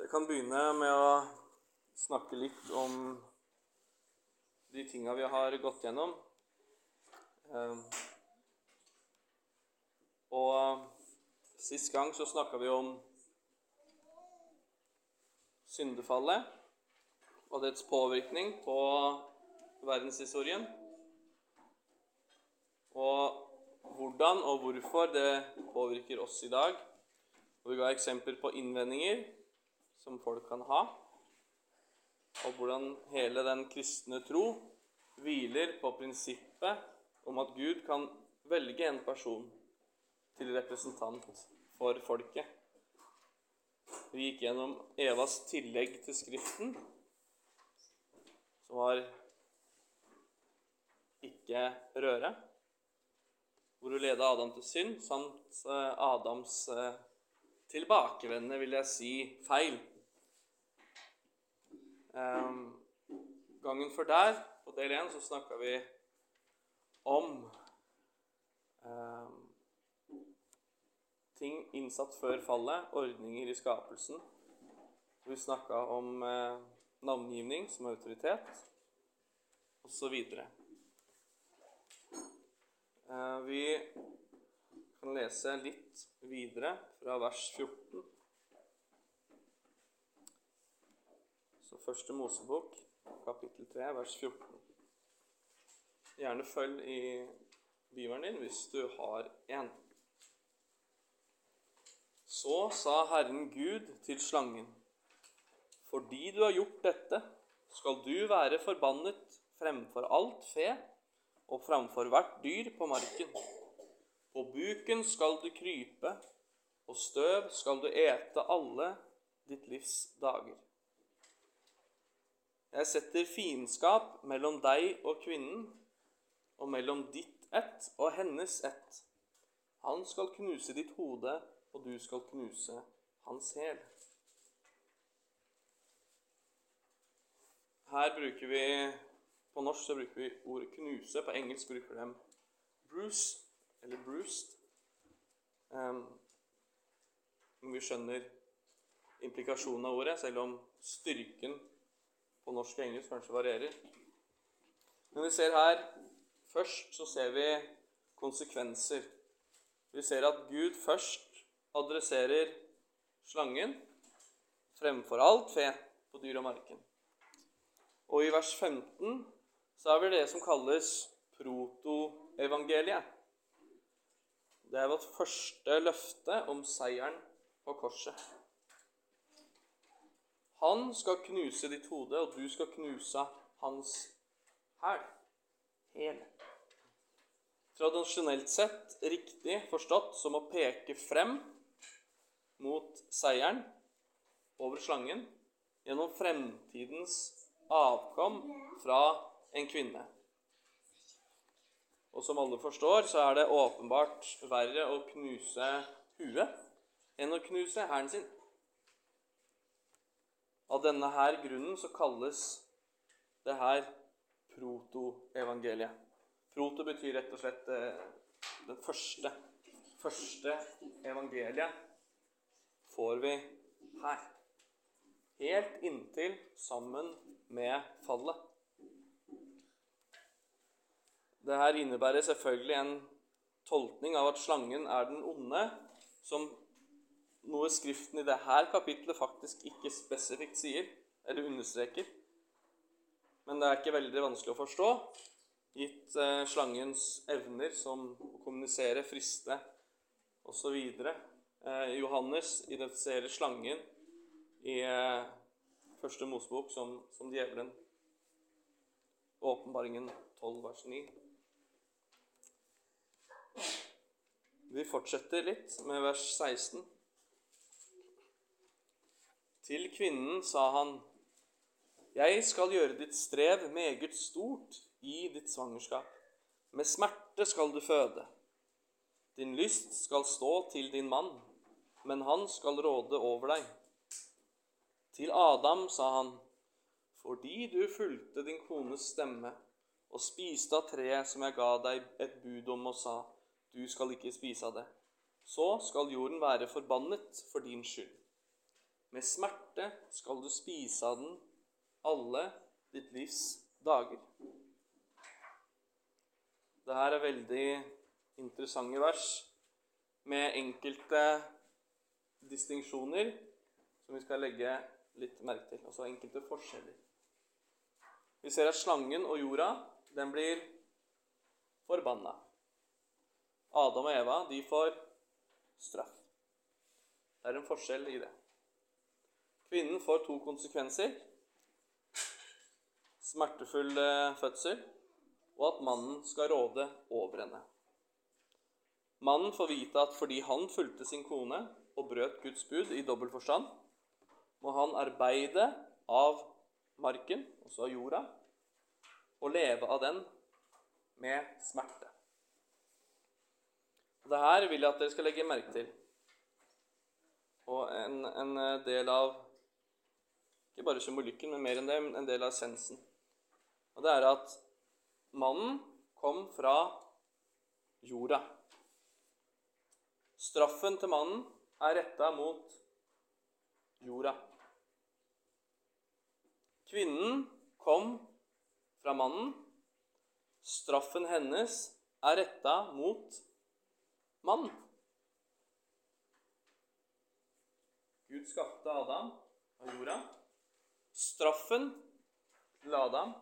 Så jeg kan begynne med å snakke litt om de tinga vi har gått gjennom. Ehm, Og sist gang så snakka vi om syndefallet og dets påvirkning på verdenshistorien. Og hvordan og hvorfor det påvirker oss i dag. Og vi ga eksempler på innvendinger som folk kan ha, og hvordan hele den kristne tro hviler på prinsippet om at Gud kan velge en person til representant for folket. Vi gikk gjennom Evas tillegg til Skriften, som var ikke røre, hvor hun leda Adam til synd, samt eh, Adams eh, tilbakevendende, vil jeg si, feil. Ehm, gangen før der, på del én, så snakka vi om ehm, ting innsatt før fallet, ordninger i skapelsen. Vi snakka om eh, navngivning som autoritet, osv. Eh, vi kan lese litt videre fra vers 14. Så første Mosebok, kapittel 3, vers 14. Gjerne følg i bibelen din hvis du har en. Så sa Herren Gud til slangen, fordi du har gjort dette, skal du være forbannet fremfor alt fe og fremfor hvert dyr på marken. På buken skal du krype, og støv skal du ete alle ditt livs dager. Jeg setter fiendskap mellom deg og kvinnen, og mellom ditt ett og hennes ett. Han skal knuse ditt hode, og du skal knuse hans hæl. Her bruker vi På norsk så bruker vi ordet 'knuse'. På engelsk bruker de 'bruce' eller 'bruised'. Um, vi skjønner implikasjonen av ordet, selv om styrken på norsk og engelsk kanskje varierer. Men vi ser her Først så ser vi konsekvenser. Vi ser at Gud først adresserer slangen fremfor alt fe på dyr og marken. Og i vers 15 så er vi det som kalles protoevangeliet. Det er vårt første løfte om seieren på korset. Han skal knuse ditt hode, og du skal knuse hans hæl. Hæl. Tradisjonelt sett riktig forstått som å peke frem mot seieren over slangen gjennom fremtidens avkom fra en kvinne. Og som alle forstår, så er det åpenbart verre å knuse huet enn å knuse hælen sin. Av denne her grunnen så kalles det her protoevangeliet. Proto betyr rett og slett det den første. Første evangeliet får vi her. Helt inntil sammen med fallet. Det her innebærer selvfølgelig en tolkning av at slangen er den onde, som noe Skriften i dette kapitlet faktisk ikke spesifikt sier eller understreker. Men det er ikke veldig vanskelig å forstå, gitt eh, slangens evner som å kommunisere, friste osv. Eh, Johannes identifiserer slangen i eh, første Mosebok som, som djevelen. Åpenbaringen 12, vers 9. Vi fortsetter litt med vers 16. Til kvinnen sa han, Jeg skal gjøre ditt strev meget stort i ditt svangerskap. Med smerte skal du føde. Din lyst skal stå til din mann, men han skal råde over deg. Til Adam sa han, fordi du fulgte din kones stemme og spiste av treet som jeg ga deg et bud om og sa, du skal ikke spise av det, så skal jorden være forbannet for din skyld. Med smerte skal du spise av den alle ditt livs dager. Dette er veldig interessante vers med enkelte distinksjoner som vi skal legge litt merke til. Altså enkelte forskjeller. Vi ser at slangen og jorda, den blir forbanna. Adam og Eva, de får straff. Det er en forskjell i det. Kvinnen får to konsekvenser. Smertefull fødsel, og at mannen skal råde over henne. Mannen får vite at fordi han fulgte sin kone og brøt Guds bud i dobbel forstand, må han arbeide av marken, også av jorda, og leve av den med smerte. Og det her vil jeg at dere skal legge merke til. Og en, en del av ikke bare symbolikken, men mer enn det, en del av essensen. Og det er at mannen kom fra jorda. Straffen til mannen er retta mot jorda. Kvinnen kom fra mannen. Straffen hennes er retta mot mannen. Gud skapte Adam av jorda. Straffen til Adam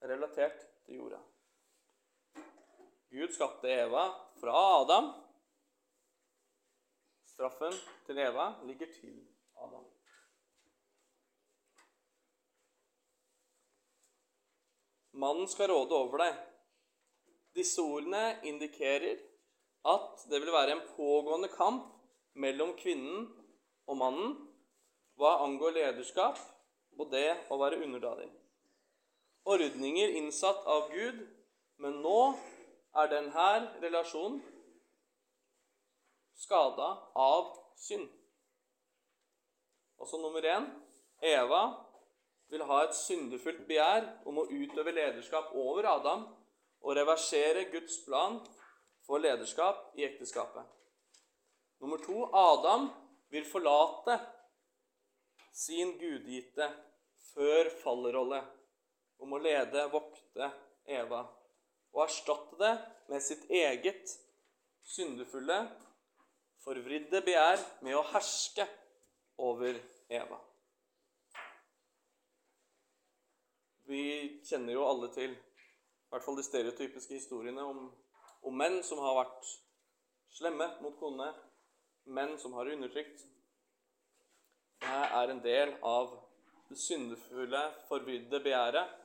er relatert til jorda. Gud skapte Eva fra Adam. Straffen til Eva ligger til Adam. Mannen skal råde over deg. Disse ordene indikerer at det vil være en pågående kamp mellom kvinnen og mannen hva angår lederskap og det å være underdadig. Ordninger innsatt av Gud, men nå er denne relasjonen skada av synd. Altså nummer én Eva vil ha et syndefullt begjær om å utøve lederskap over Adam og reversere Guds plan for lederskap i ekteskapet. Nummer to Adam vil forlate sin gudgitte før fallerolle om å lede, vokte Eva, og erstatte det med sitt eget syndefulle, forvridde begjær med å herske over Eva. Vi kjenner jo alle til i hvert fall de stereotypiske historiene om, om menn som har vært slemme mot kone, menn som har undertrykt. Er en del av det syndefulle, forbydde begjæret,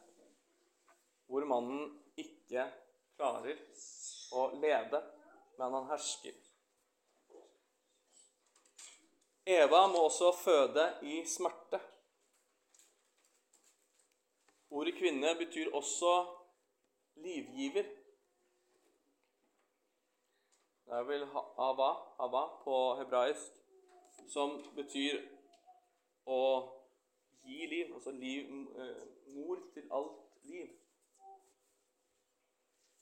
hvor mannen ikke klarer å lede, men han hersker. Eva må også føde i smerte. Ordet kvinne betyr også livgiver. Det er vel hava, hava på hebraisk, som betyr å gi liv. Altså liv, eh, mor til alt liv.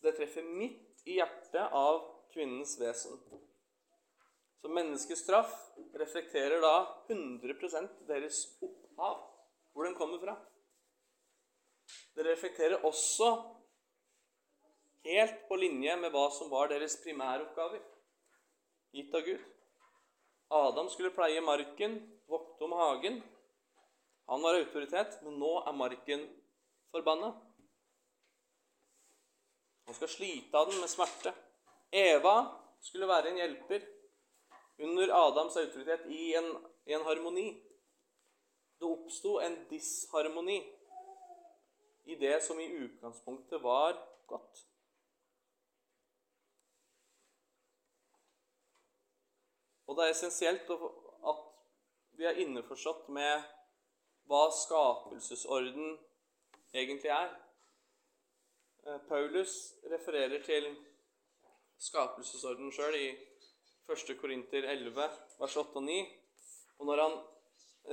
Det treffer midt i hjertet av kvinnens vesen. Så menneskets straff reflekterer da 100% deres opphav, hvor den kommer fra. Det reflekterer også helt på linje med hva som var deres primæroppgaver, gitt av Gud. Adam skulle pleie marken, vokte om hagen. Han var autoritet, men nå er marken forbanna. Han skal slite av den med smerte. Eva skulle være en hjelper under Adams autoritet i en, i en harmoni. Det oppsto en disharmoni i det som i utgangspunktet var godt. Og det er essensielt at vi er innforstått med hva skapelsesorden egentlig er. Eh, Paulus refererer til skapelsesorden sjøl i 1. Korinter 11, vers 8 og 9. Og når han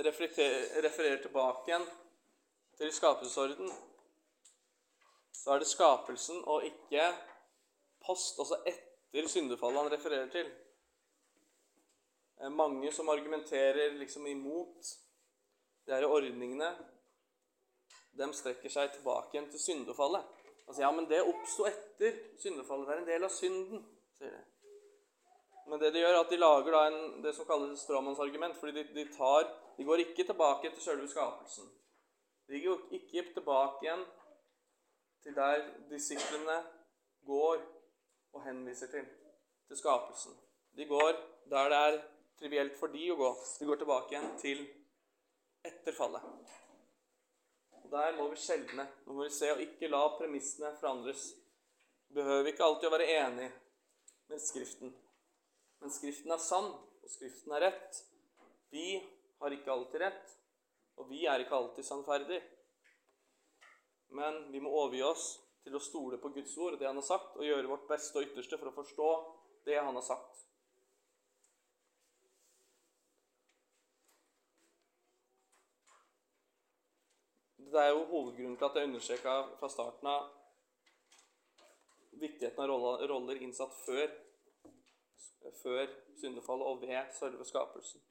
refererer tilbake igjen til skapelsesorden, så er det skapelsen og ikke post, altså etter syndefallet, han refererer til. Eh, mange som argumenterer liksom imot de her ordningene, de strekker seg tilbake igjen til syndefallet. Altså, ja, men det oppsto etter syndefallet. Det er en del av synden, sier de. Men det de gjør, er at de lager en, det som kalles stråmannsargument. fordi de, de, tar, de går ikke tilbake til selve skapelsen. De går ikke tilbake igjen til der disiplene går og henviser til, til skapelsen. De går der det er trivielt for de å gå. De går tilbake igjen til etter fallet. Og Der må vi skjelne. Nå må vi se og ikke la premissene forandres. Vi behøver ikke alltid å være enig med Skriften. Men Skriften er sann, og Skriften er rett. Vi har ikke alltid rett, og vi er ikke alltid sannferdige. Men vi må overgi oss til å stole på Guds ord, det han har sagt, og gjøre vårt beste og ytterste for å forstå det han har sagt. Det er jo hovedgrunnen til at jeg understreka fra starten av viktigheten av roller innsatt før, før syndefallet og ved selve skapelsen.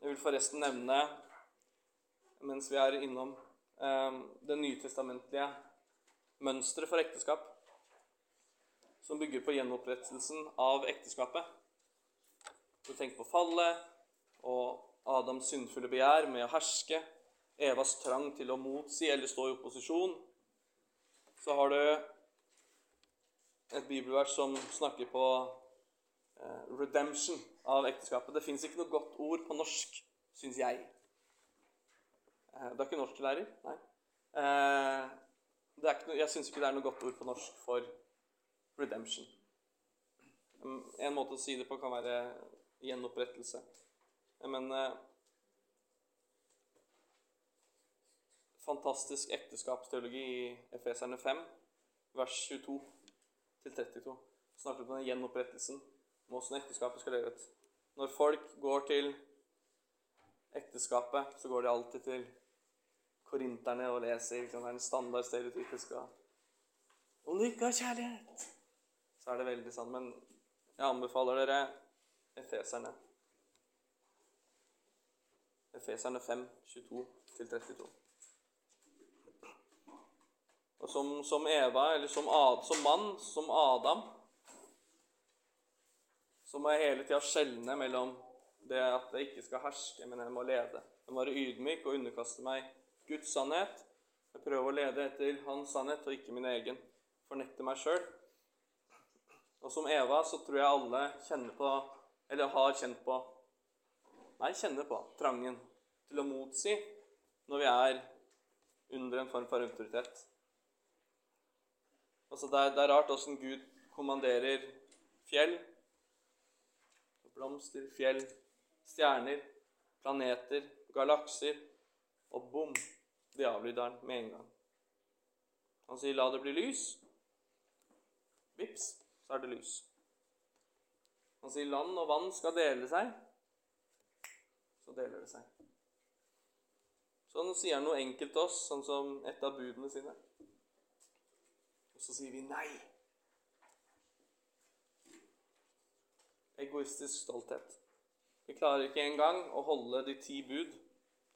Jeg vil forresten nevne, mens vi er innom eh, det nytestamentlige mønsteret for ekteskap, som bygger på gjenopprettelsen av ekteskapet. Du tenker på fallet og Adams syndfulle begjær med å herske, Evas trang til å motsi eller stå i opposisjon. Så har du et bibelvers som snakker på eh, redemption av ekteskapet. Det fins ikke noe godt ord på norsk, syns jeg. Eh, du er ikke norsklærer? Nei. Eh, noe, jeg syns ikke det er noe godt ord på norsk for redemption. En måte å si det på kan være gjenopprettelse. Men fantastisk ekteskapsteologi i Efeserne 5, vers 22 32. Snakker om den gjenopprettelsen, om åssen ekteskapet skal leve ut. Når folk går til ekteskapet, så går de alltid til korinterne og leser. Liksom, det er en standard stereotypisk. Om du ikke har kjærlighet, så er det veldig sant. Men jeg anbefaler dere Efeserne. Efeserne 5, 22-32. Og som, som, Eva, eller som, Ad, som mann, som Adam, så må jeg hele tida skjelne mellom det at jeg ikke skal herske, men jeg må lede. Jeg må være ydmyk og underkaste meg Guds sannhet. Jeg prøver å lede etter Hans sannhet og ikke min egen. Fornekte meg sjøl. Og som Eva så tror jeg alle kjenner på, eller har kjent på Nei, kjenner på trangen til å motsi når vi er under en form for autoritet. Altså det, er, det er rart åssen Gud kommanderer fjell, blomster, fjell, stjerner, planeter, galakser, og bom, de avlyder han med en gang. Han sier 'la det bli lys'. Vips, så er det lys. Han sier 'land og vann skal dele seg'. Så deler det seg. Så nå sier han noe enkelt til oss, sånn som et av budene sine. Så sier vi nei. Egoistisk stolthet. Vi klarer ikke engang å holde de ti bud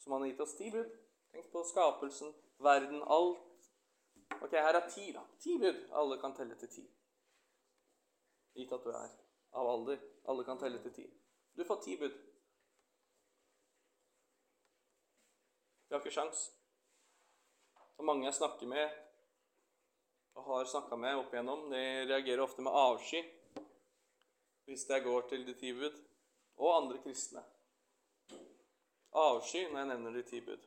som han har gitt oss. Ti bud. Tenk på skapelsen, verden, alt. Ok, her er ti, da. Ti bud. Alle kan telle til ti. Gitt at du er av alder. Alle kan telle til ti. Du får ti bud. Vi har ikke sjans. Og mange jeg snakker med, har snakka med opp igjennom, de reagerer ofte med avsky hvis jeg går til de ti bud, og andre kristne. Avsky når jeg nevner de ti bud.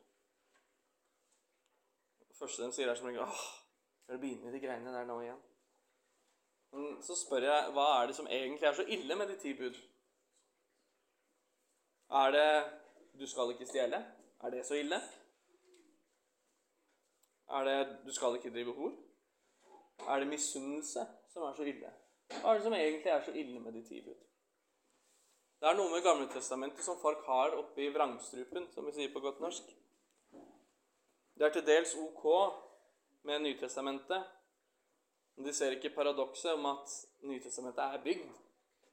Det første de sier, er som regel åh, skal du begynne de greiene der nå igjen? Men så spør jeg hva er det som egentlig er så ille med de ti bud? Er det 'du skal ikke stjele'? Er det så ille? Er det 'du skal ikke drive hor'? Er det misunnelse som er så ille? Hva er det som egentlig er så ille med de ti bud? Det er noe med Gamletestamentet som folk har oppi vrangstrupen, som vi sier på godt norsk. Det er til dels ok med Nytestamentet, men de ser ikke paradokset om at Nytestamentet er bygd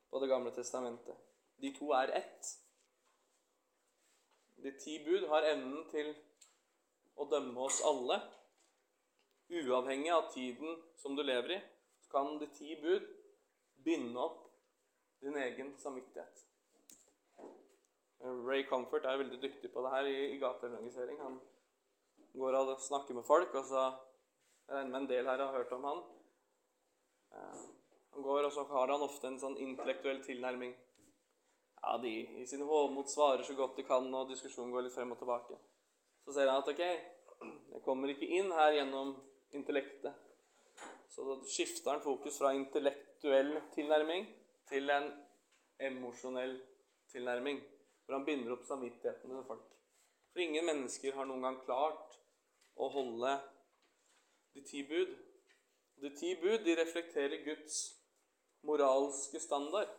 på Det gamle testamentet. De to er ett. De ti bud har evnen til å dømme oss alle. Uavhengig av tiden som du lever i, så kan de ti bud binde opp din egen samvittighet. Ray Comfort er veldig dyktig på det her i, i gateevangelisering. Han går og snakker med folk, og så Jeg regner med en del her har hørt om han. Eh, han går, og så har han ofte en sånn intellektuell tilnærming. Ja, de i sin hovmot svarer så godt de kan, og diskusjonen går litt frem og tilbake. Så ser han at ok, jeg kommer ikke inn her gjennom intellektet. Så da skifter han fokus fra intellektuell tilnærming til en emosjonell tilnærming. Hvor han binder opp samvittigheten til folk. For ingen mennesker har noen gang klart å holde de ti bud. De ti bud de reflekterer Guds moralske standard.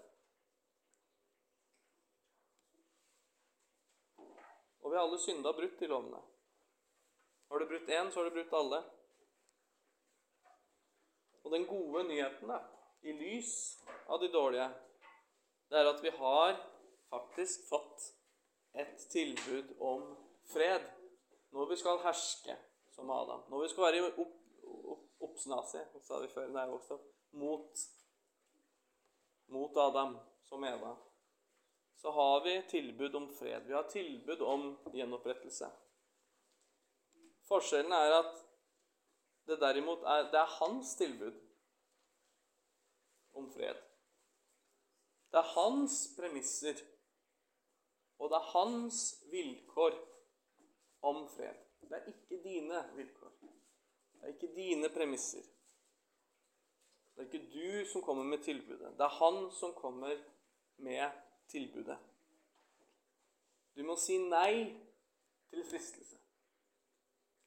Og vi har alle synda brutt de lovene. Har du brutt én, så har du brutt alle. Og den gode nyheten, da, i lys av de dårlige, det er at vi har faktisk fått et tilbud om fred. Når vi skal herske som Adam. Når vi skal være opp, opp, sa vi før da jeg vokste opp, mot, mot Adam som Eva så har vi tilbud om fred. Vi har tilbud om gjenopprettelse. Forskjellen er at det derimot er, det er hans tilbud om fred. Det er hans premisser, og det er hans vilkår om fred. Det er ikke dine vilkår. Det er ikke dine premisser. Det er ikke du som kommer med tilbudet. Det er han som kommer med tilbudet. Du må si nei til fristelse.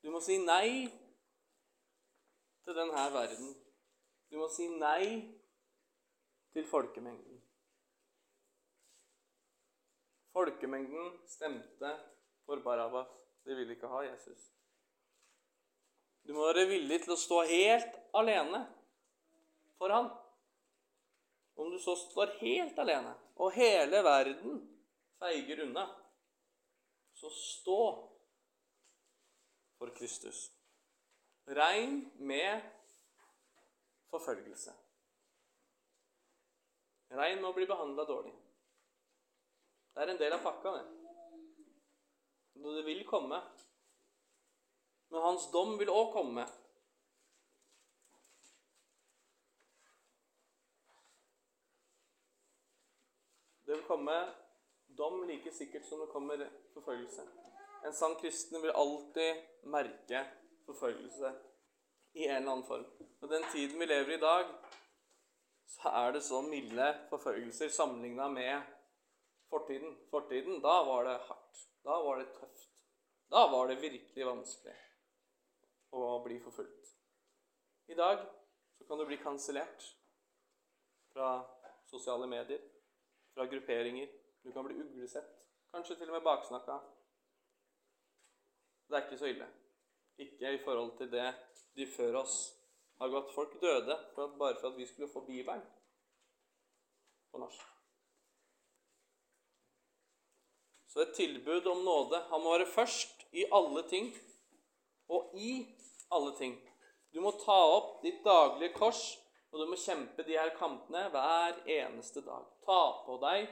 Du må si nei til denne verden. Du må si nei til folkemengden. Folkemengden stemte for Barabbas. De ville ikke ha Jesus. Du må være villig til å stå helt alene for han. Om du så står helt alene, og hele verden feiger unna, så stå for Kristus. Regn med forfølgelse. Regn med å bli behandla dårlig. Det er en del av pakka, det. Det vil komme. Men hans dom vil òg komme. Det vil komme dom like sikkert som det kommer forfølgelse. En sann kristen vil alltid merke forfølgelse i en eller annen form. Og den tiden vi lever i i dag, så er det så milde forfølgelser sammenligna med fortiden. Fortiden, da var det hardt. Da var det tøft. Da var det virkelig vanskelig å bli forfulgt. I dag så kan du bli kansellert fra sosiale medier fra grupperinger. Du kan bli uglesett. Kanskje til og med baksnakka. Det er ikke så ille. Ikke i forhold til det de før oss har gått. Folk døde for at, bare for at vi skulle få Bibelen på norsk. Så et tilbud om nåde. Han må være først i alle ting og i alle ting. Du må ta opp ditt daglige kors og du må kjempe de her kampene hver eneste dag. Ta på deg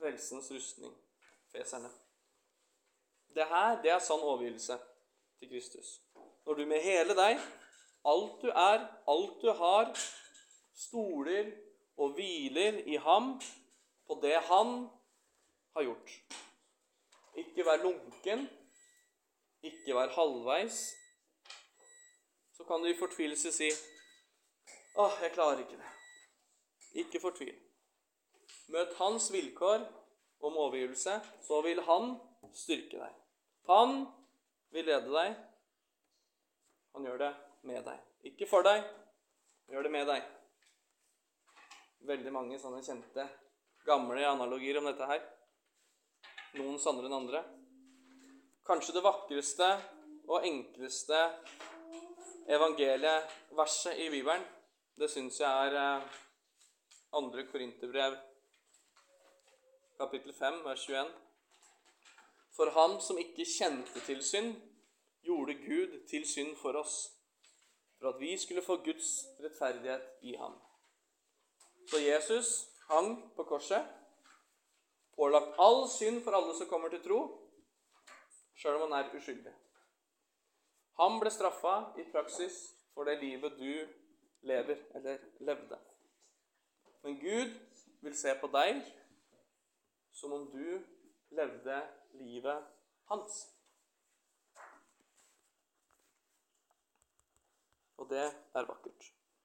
frelsens rustning, feserne. Det her, det er sann overgivelse til Kristus. Når du med hele deg, alt du er, alt du har, stoler og hviler i ham på det han har gjort. Ikke vær lunken, ikke vær halvveis. Så kan du i fortvilelse si Åh, jeg klarer ikke det. Ikke fortvil. Møt hans vilkår om overgivelse, så vil han styrke deg. Han vil lede deg. Han gjør det med deg. Ikke for deg, han gjør det med deg. Veldig mange sånne kjente, gamle analogier om dette her. Noen sannere enn andre. Kanskje det vakreste og enkleste evangelieverset i Bibelen det syns jeg er andre 2. Korinterbrev, kapittel 5, vers 21. For ham som ikke kjente til synd, gjorde Gud til synd for oss, for at vi skulle få Guds rettferdighet i ham. Så Jesus hang på korset, pålagt all synd for alle som kommer til tro, sjøl om han er uskyldig. Han ble straffa i praksis for det livet du lever, eller levde. Men Gud vil se på deg som om du levde livet hans. Og det er vakkert.